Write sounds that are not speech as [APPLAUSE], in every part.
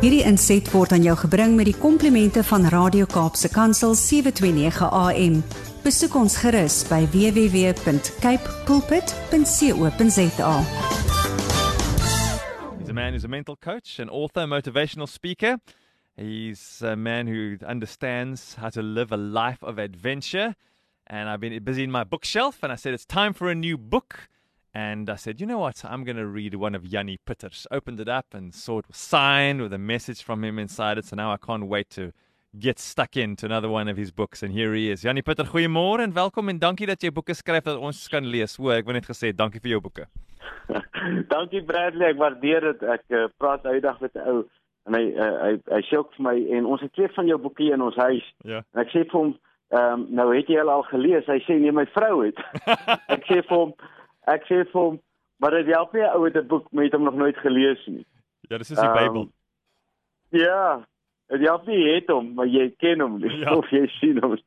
Hierdie inset word aan jou gebring met die komplimente van Radio Kaapse Kansel 729 AM. Besoek ons gerus by www.cape pulpit.co.za. He's a man who's a mental coach, an author, motivational speaker. He's a man who understands how to live a life of adventure. And I've been busy in my bookshelf, and I said, It's time for a new book. And I said, You know what? I'm going to read one of Yanni Pitter's. Opened it up and saw it was signed with a message from him inside it. So now I can't wait to get stuck into another one of his books. And here he is. Yanni Pitter, goeiemôre en welkom en dankie dat jy boeke skryf dat ons kan lees. O, ek wou net gesê dankie vir jou boeke. [LAUGHS] Dankie Bradley, ek waardeer dit. Ek uh, praat uitdag met 'n ou en hy uh, hy hy sê ook vir my en ons het twee van jou boeke hier in ons huis. Ja. En ek sê vir hom, ehm um, nou het jy al gelees? Hy sê nee, my vrou het. [LAUGHS] ek sê vir hom, ek sê vir hom, maar dit help nie 'n ou het 'n boek met hom nog nooit gelees nie. Ja, dis is die Ehm, Bybel. Ja, dit help nie het hom, maar jy ken hom nie Ja. [LAUGHS] of jy sien hom.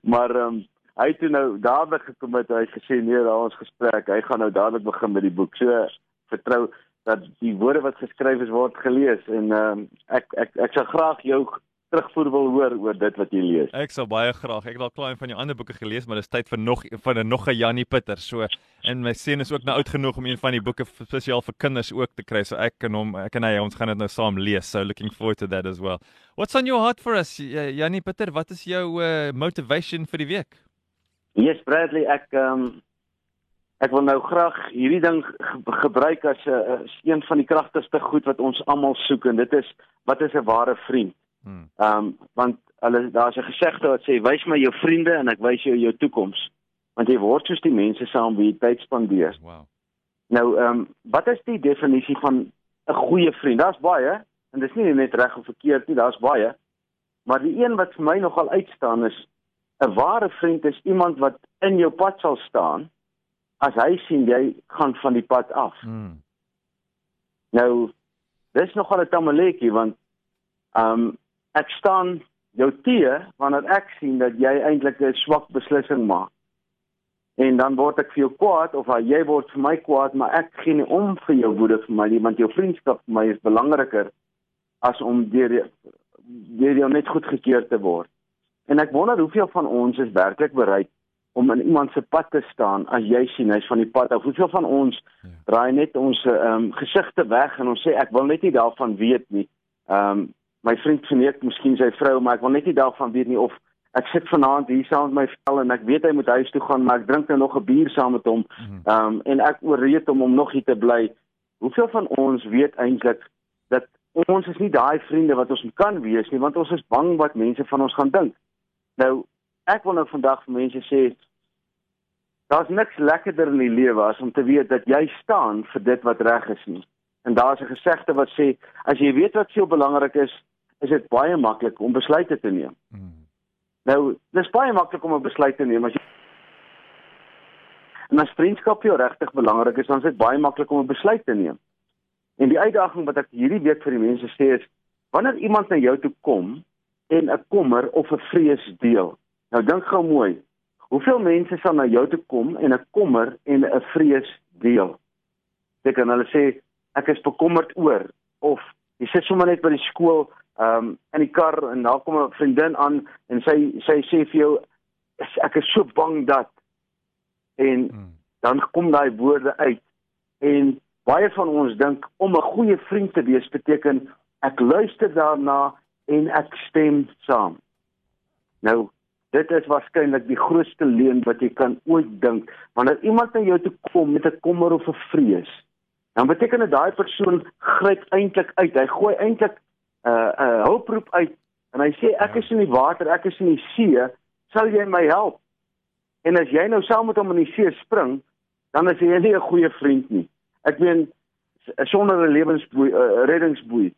Maar ehm um, hy het nou dadelik gekom met hy het gesê nee, daar ons gesprek. Hy gaan nou dadelik begin met die boek. So vertrou dat die woorde wat geskryf is word gelees en ehm um, ek ek ek sal graag jou terugvoer wil hoor oor dit wat jy lees. Ek sal baie graag. Ek het al klaar een van jou ander boeke gelees, maar dis tyd vir nog van 'n nog 'n Jannie Pitter. So en my seun is ook nou oud genoeg om een van die boeke spesiaal vir kinders ook te kry. So ek kan hom ek en hy ons gaan dit nou saam lees. So looking forward to that as well. What's on your heart for us, J- Jannie Pitter? Wat is jou uh, motivation vir die week? Yes, Bradley, ek um, ek wil nou graag hierdie ding ge gebruik as 'n as een van die kragtigste goed wat ons almal soek en dit is wat is 'n ware vriend? Hmm. Ehm um, want hulle daar's 'n gesegde wat sê wys my jou vriende en ek wys jou jou toekoms. Want jy word soos die mense saam wie jy tyd spandeer. Wow. Nou ehm um, wat is die definisie van 'n goeie vriend? Daar's baie en dis nie net reg of verkeerd nie, daar's baie. Maar die een wat vir my nogal uitstaan is 'n ware vriend is iemand wat in jou pad sal staan as hy sien jy gaan van die pad af. Hmm. Nou dis nogal 'n tamaletjie want ehm um, ek staan jou teë wanneer ek sien dat jy eintlik 'n swak beslissing maak. En dan word ek vir jou kwaad of jy word vir my kwaad, maar ek gee nie om vir jou woede vir my nie want jou vriendskap vir my is belangriker as om deur deur jou net goedgekeur te word. En ek wonder hoeveel van ons is werklik bereid om in iemand se pad te staan as jy sien hy's van die pad af. Hoeveel van ons Ja. draai net ons ehm um, gesigte weg en ons sê ek wil net nie daarvan weet nie. Ehm um, my vriend verneek miskien sy vrou, maar ek wil net nie daarvan weet nie of ek sit vanaand hier saam met my vrou en ek weet hy moet huis toe gaan, maar ek drink nou nog 'n bier saam met hom. Mhm. Ehm um, en ek oorreed hom om nog hier te bly. Hoeveel van ons weet eintlik dat ons is nie daai vriende wat ons kan wees nie, want ons is bang wat mense van ons gaan dink. Nou, ek wil nou vandag vir mense sê daar's niks lekkerder in die lewe as om te weet dat jy staan vir dit wat reg is nie. En daar's 'n gesegde wat sê as jy weet wat veel belangrik is, is dit baie maklik om besluite te neem. Hmm. Nou, dis baie maklik om 'n besluit te neem as jy En as vriendskap jou regtig belangrik is, dan is dit baie maklik om 'n besluit te neem. En die uitdaging wat ek hierdie week vir die mense sê is, wanneer iemand na jou toe kom en 'n kommer of 'n vrees deel. Nou dink gou mooi. Hoeveel mense sal na jou toe kom en 'n kommer en 'n vrees deel? Dit kan hulle sê ek is bekommerd oor of jy sit sommer net by die skool um in die kar en daar kom 'n vriendin aan en sy sy sê vir jou "Is- ek is so bang dat en Hmm. dan kom daai woorde uit en baie van ons dink om 'n goeie vriend te wees beteken ek luister daarna en ek stem saam. Nou, dit is waarskynlik die grootste leuen wat jy kan ooit dink. Wanneer iemand na jou toe kom met 'n kommer of 'n vrees, dan beteken dit daai persoon gryp eintlik uit. Hy gooi eintlik 'n uh, 'n uh, hulproep uit en hy sê ek is in die water, ek is in die see, sal jy my help? En as jy nou saam met hom in die see spring, dan is jy nie 'n goeie vriend nie. Ek meen sonder 'n lewensboei, uh, reddingsboei.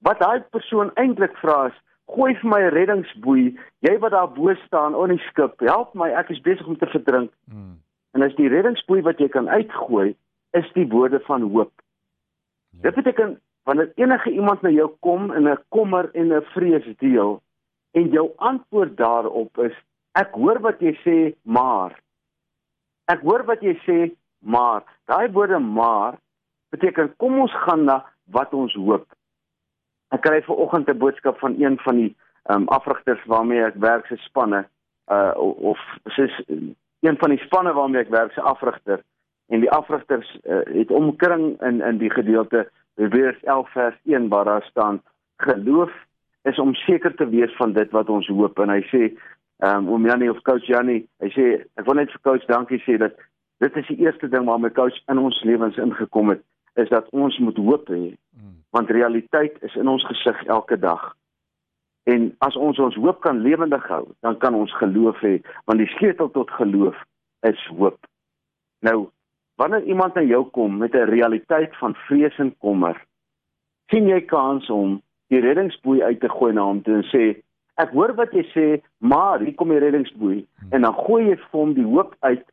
Wat daai persoon eintlik vra is, gooi vir my 'n reddingsboei, jy wat daar bo staan op die skip, help my, ek is besig om te verdrink. Hmm. En as die reddingsboei wat jy kan uitgooi, is die woorde van hoop. Dit beteken wanneer enige iemand na jou kom en 'n kommer en 'n vrees deel en jou antwoord daarop is ek hoor wat jy sê, maar. Ek hoor wat jy sê, maar. Daai woorde maar beteken kom ons gaan na wat ons hoop. Ek kry ver oggend 'n boodskap van een van die um, afrigters waarmee ek werk se spanne uh of soos een van die spanne waarmee ek werk se afrigter. En die afrigters uh, het omkring in in die gedeelte Hebreërs 11 vers 1 waar daar staan geloof is om seker te wees van dit wat ons hoop. En hy sê ehm um, oom Janie of coach Janie hy sê ek wil net vir coach dankie sê dat dit is die eerste ding waarmee coach in ons lewens ingekom het is dat ons moet hoop hê hmm. want realiteit is in ons gesig elke dag. En as ons ons hoop kan lewendig hou dan kan ons geloof hê want die sleutel tot geloof is hoop. Nou wanneer iemand na jou kom met 'n realiteit van vrees en kommer sien jy kans om die reddingsboei uit te gooi na hom toe en sê ek hoor wat jy sê maar hier kom die reddingsboei hmm. en dan gooi jy vir hom die hoop uit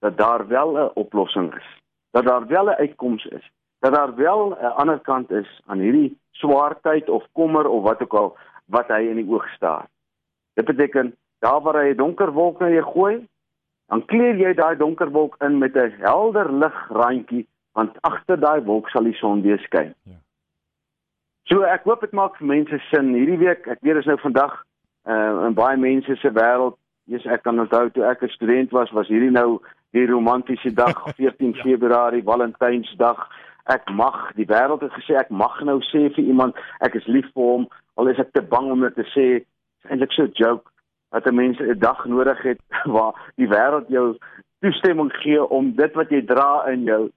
dat daar wel 'n oplossing is dat daar wel 'n uitkoms is dat daar wel 'n ander kant is aan hierdie swaartyd of kommer of wat ook al wat hy in die oog staar dit beteken daar waar hy 'n donker wolk na jou gooi dan kleer jy daai donker wolk in met 'n helder ligrandjie want agter daai wolk sal die son weer skyn ja. So ek hoop dit maak vir mense sin hierdie week. Ek weet is nou vandag uh in baie mense se wêreld. Jesus ek kan onthou toe ek 'n student was, was hierdie nou die romantiese dag [LAUGHS] 14 ja. Februarie, Valentynsdag. Ek mag die wêreld het gesê ek mag nou sê vir iemand ek is lief vir hom al is ek te bang om dit te sê. Dit is eintlik so 'n joke dat 'n mens 'n dag nodig het [LAUGHS] waar die wêreld jou toestemming gee om dit wat jy dra in jou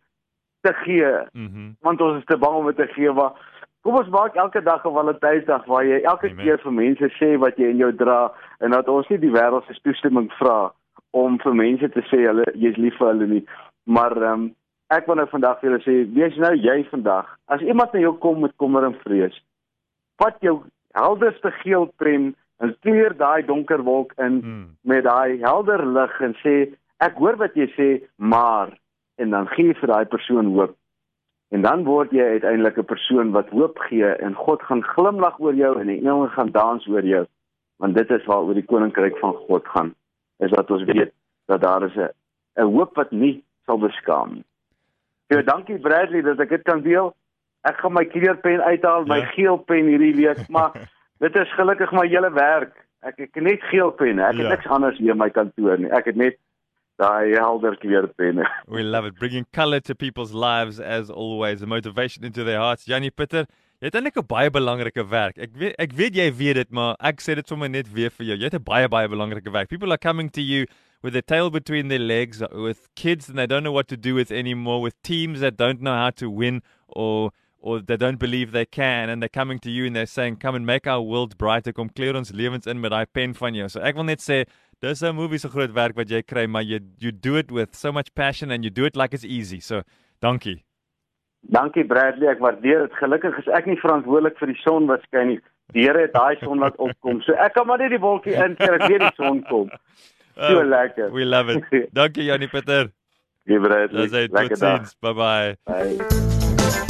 te gee. Mm -hmm. Want ons is te bang om dit te gee waar Kom ons maak elke dag 'n Valentynsdag waar jy elke Amen. keer vir mense sê wat jy in jou dra en dat ons nie die wêreld se toestemming vra om vir mense te sê hulle jy's lief vir hulle nie. Maar ehm um, ek wil nou vandag vir julle sê, wees nou jy vandag. As iemand na jou kom met kommer en vrees, vat jou helderste geel pen en kleur daai donker wolk in hmm. met daai helder lig en sê ek hoor wat jy sê, maar en dan gee vir daai persoon hoop. En dan word jy uiteindelik 'n persoon wat hoop gee en God gaan glimlag oor jou en die engele gaan dans oor jou. Want dit is waaroor die koninkryk van God gaan. Is dat ons weet dat daar is 'n 'n hoop wat nie sal beskaam nie. So dankie Bradley dat ek dit kan deel. Ek gaan my kleurpen uithaal, my ja. geel pen hierdie week, maar [LAUGHS] dit is gelukkig my hele werk. Ek ek net geel penne. Ek ja. het niks anders hier in my kantoor nie. Ek het net daai helder kleurpenne. [LAUGHS] We love it bringing color to people's lives as always, a motivation into their hearts. Janie Pieter, jy het eintlik 'n baie belangrike werk. Ek weet ek weet jy weet dit, maar ek sê dit sommer net weer vir jou. Jy het 'n baie baie belangrike werk. People are coming to you with their tail between their legs, with kids and they don't know what to do with anymore, with teams that don't know how to win or or they don't believe they can and they're coming to you and they're saying come and make our world brighter kom kleer ons lewens in met daai pen van jou. So ek wil net sê Dis 'n movie se groot werk wat jy kry, maar you you do it with so much passion and you do it like it's easy. So, dankie. Dankie Bradley, ek waardeer dit. Gelukkig is ek nie verantwoordelik vir die son wat skyn nie. Die Here het daai son laat opkom. So ek kan maar net die wolkie inkeer as weer die son kom. [LAUGHS] So oh, lekker. We love it. [LAUGHS] Dankie Janie Pieter. Goeie Bradley. Lekker dag. Bye bye. Bye.